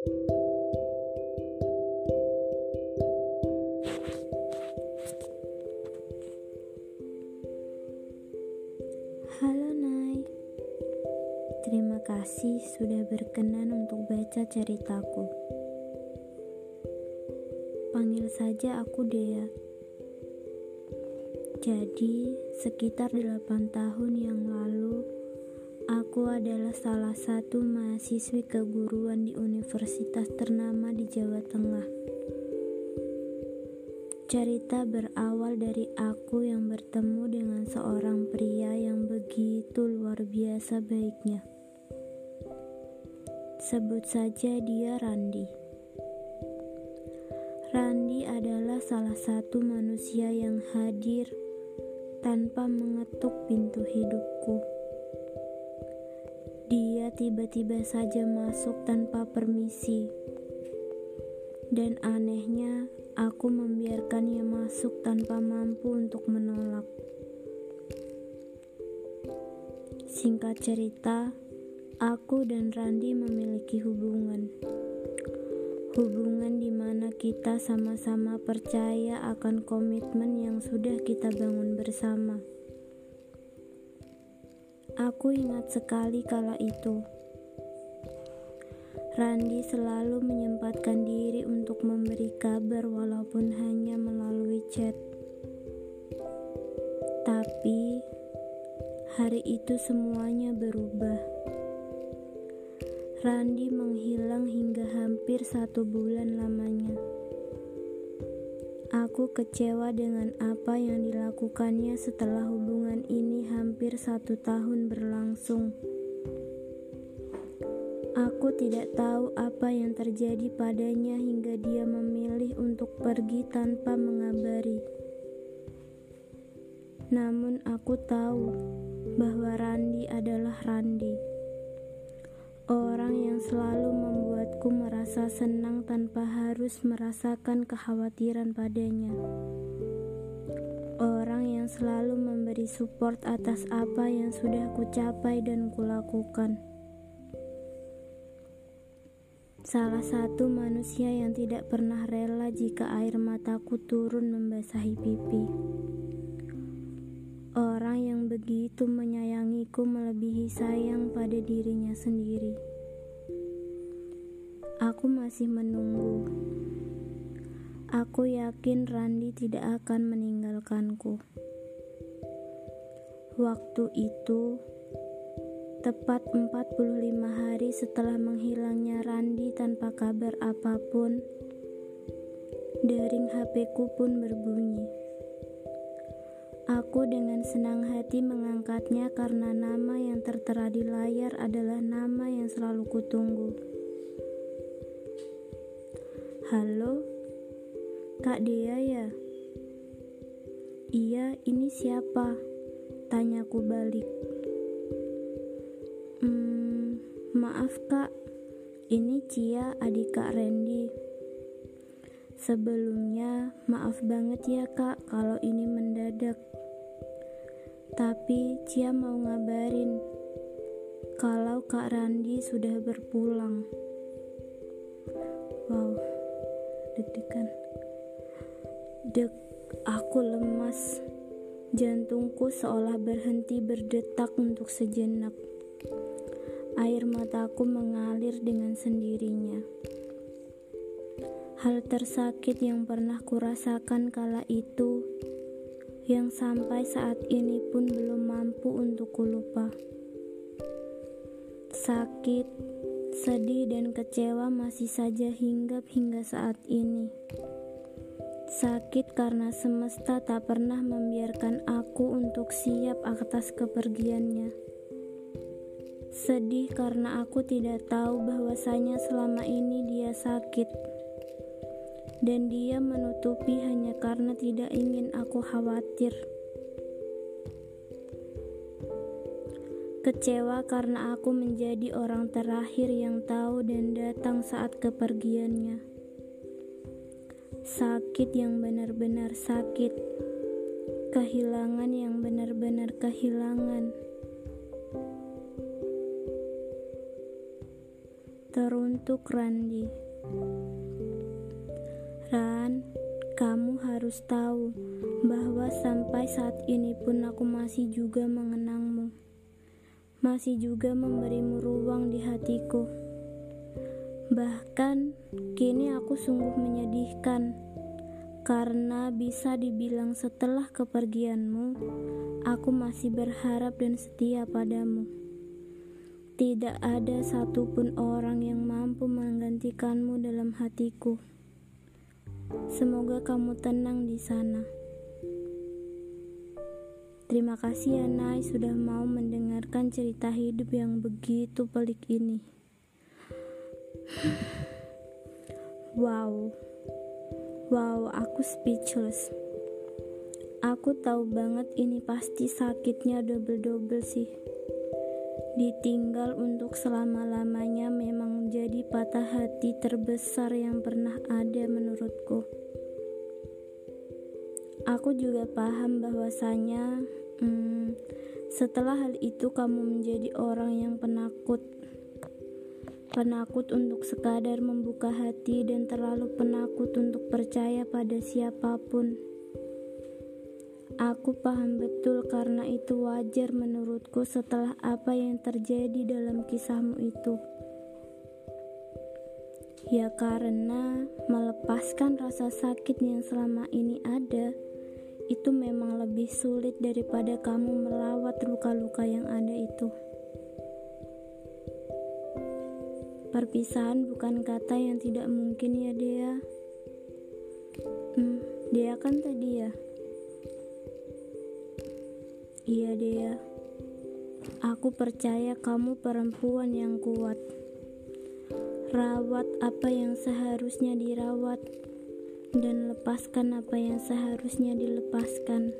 Halo Nay. Terima kasih sudah berkenan untuk baca ceritaku. Panggil saja aku Dea. Jadi sekitar 8 tahun yang lalu Aku adalah salah satu mahasiswi keguruan di universitas ternama di Jawa Tengah Cerita berawal dari aku yang bertemu dengan seorang pria yang begitu luar biasa baiknya. Sebut saja dia Randi. Randi adalah salah satu manusia yang hadir tanpa mengetuk pintu hidupku. Tiba-tiba saja masuk tanpa permisi. Dan anehnya, Aku membiarkannya masuk tanpa mampu untuk menolak. Singkat cerita, aku dan Randi memiliki hubungan. Hubungan di mana kita sama-sama percaya akan komitmen yang sudah kita bangun bersama. Aku ingat sekali kala itu. Randi selalu menyempatkan diri untuk memberi kabar walaupun hanya melalui chat. Tapi hari itu semuanya berubah. Randi menghilang hingga hampir satu bulan lamanya. Aku kecewa dengan apa yang dilakukannya setelah hubungan ini hampir satu tahun berlangsung. Aku tidak tahu apa yang terjadi padanya hingga dia memilih untuk pergi tanpa mengabari. Namun aku tahu bahwa Randi adalah Randi. Orang yang selalu membuatku merasa senang tanpa harus merasakan kekhawatiran padanya. Orang yang selalu memberi support atas apa yang sudah kucapai dan kulakukan. Salah satu manusia yang tidak pernah rela jika air mataku turun membasahi pipi. Begitu menyayangiku melebihi sayang pada dirinya sendiri. Aku masih menunggu. Aku yakin Randi tidak akan meninggalkanku. Waktu itu, Tepat 45 hari setelah menghilangnya Randi tanpa kabar apa pun, dering HP-ku pun berbunyi. Aku dengan senang hati mengangkatnya karena nama yang tertera di layar adalah nama yang selalu kutunggu. Halo, Kak Dea ya? Iya, ini siapa? Tanyaku balik. Maaf kak, ini Cia adik kak Randy. Sebelumnya maaf banget ya kak kalau ini mendadak. Tapi Cia mau ngabarin kalau kak Randy sudah berpulang. Wow, deg-degan. Dek, aku lemas. Jantungku seolah berhenti berdetak untuk sejenak air mataku mengalir dengan sendirinya. Hal tersakit yang pernah kurasakan kala itu, yang sampai saat ini pun belum mampu untuk kulupa. Sakit, sedih, dan kecewa masih saja hinggap hingga saat ini. Sakit karena semesta tak pernah membiarkan aku untuk siap atas kepergiannya. Sedih karena aku tidak tahu bahwasanya selama ini dia sakit. Dan dia menutupi hanya karena tidak ingin aku khawatir. Kecewa karena aku menjadi orang terakhir yang tahu dan datang saat kepergiannya. Sakit yang benar-benar sakit. Kehilangan yang benar-benar kehilangan teruntuk Randi. Ran, kamu harus tahu bahwa sampai saat ini pun aku masih juga mengenangmu. Masih juga memberimu ruang di hatiku. Bahkan kini aku sungguh menyedihkan karena bisa dibilang setelah kepergianmu, aku masih berharap dan setia padamu. Tidak ada satupun orang yang mampu menggantikanmu dalam hatiku. Semoga kamu tenang di sana. Terima kasih ya Nay sudah mau mendengarkan cerita hidup yang begitu pelik ini. Wow. Wow, aku speechless. Aku tahu banget ini pasti sakitnya double-double sih. Ditinggal untuk selama-lamanya memang jadi patah hati terbesar yang pernah ada menurutku. Aku juga paham bahwasanya hmm, setelah hal itu kamu menjadi orang yang penakut. Penakut untuk sekadar membuka hati dan terlalu penakut untuk percaya pada siapa pun. Aku paham betul karena itu wajar menurutku setelah apa yang terjadi dalam kisahmu itu. Ya karena melepaskan rasa sakit yang selama ini ada itu memang lebih sulit daripada kamu melawat luka-luka yang ada itu. Perpisahan bukan kata yang tidak mungkin ya Dea. Hmm, Dea kan tadi ya. Iya Dea, aku percaya kamu perempuan yang kuat. Rawat apa yang seharusnya dirawat dan lepaskan apa yang seharusnya dilepaskan.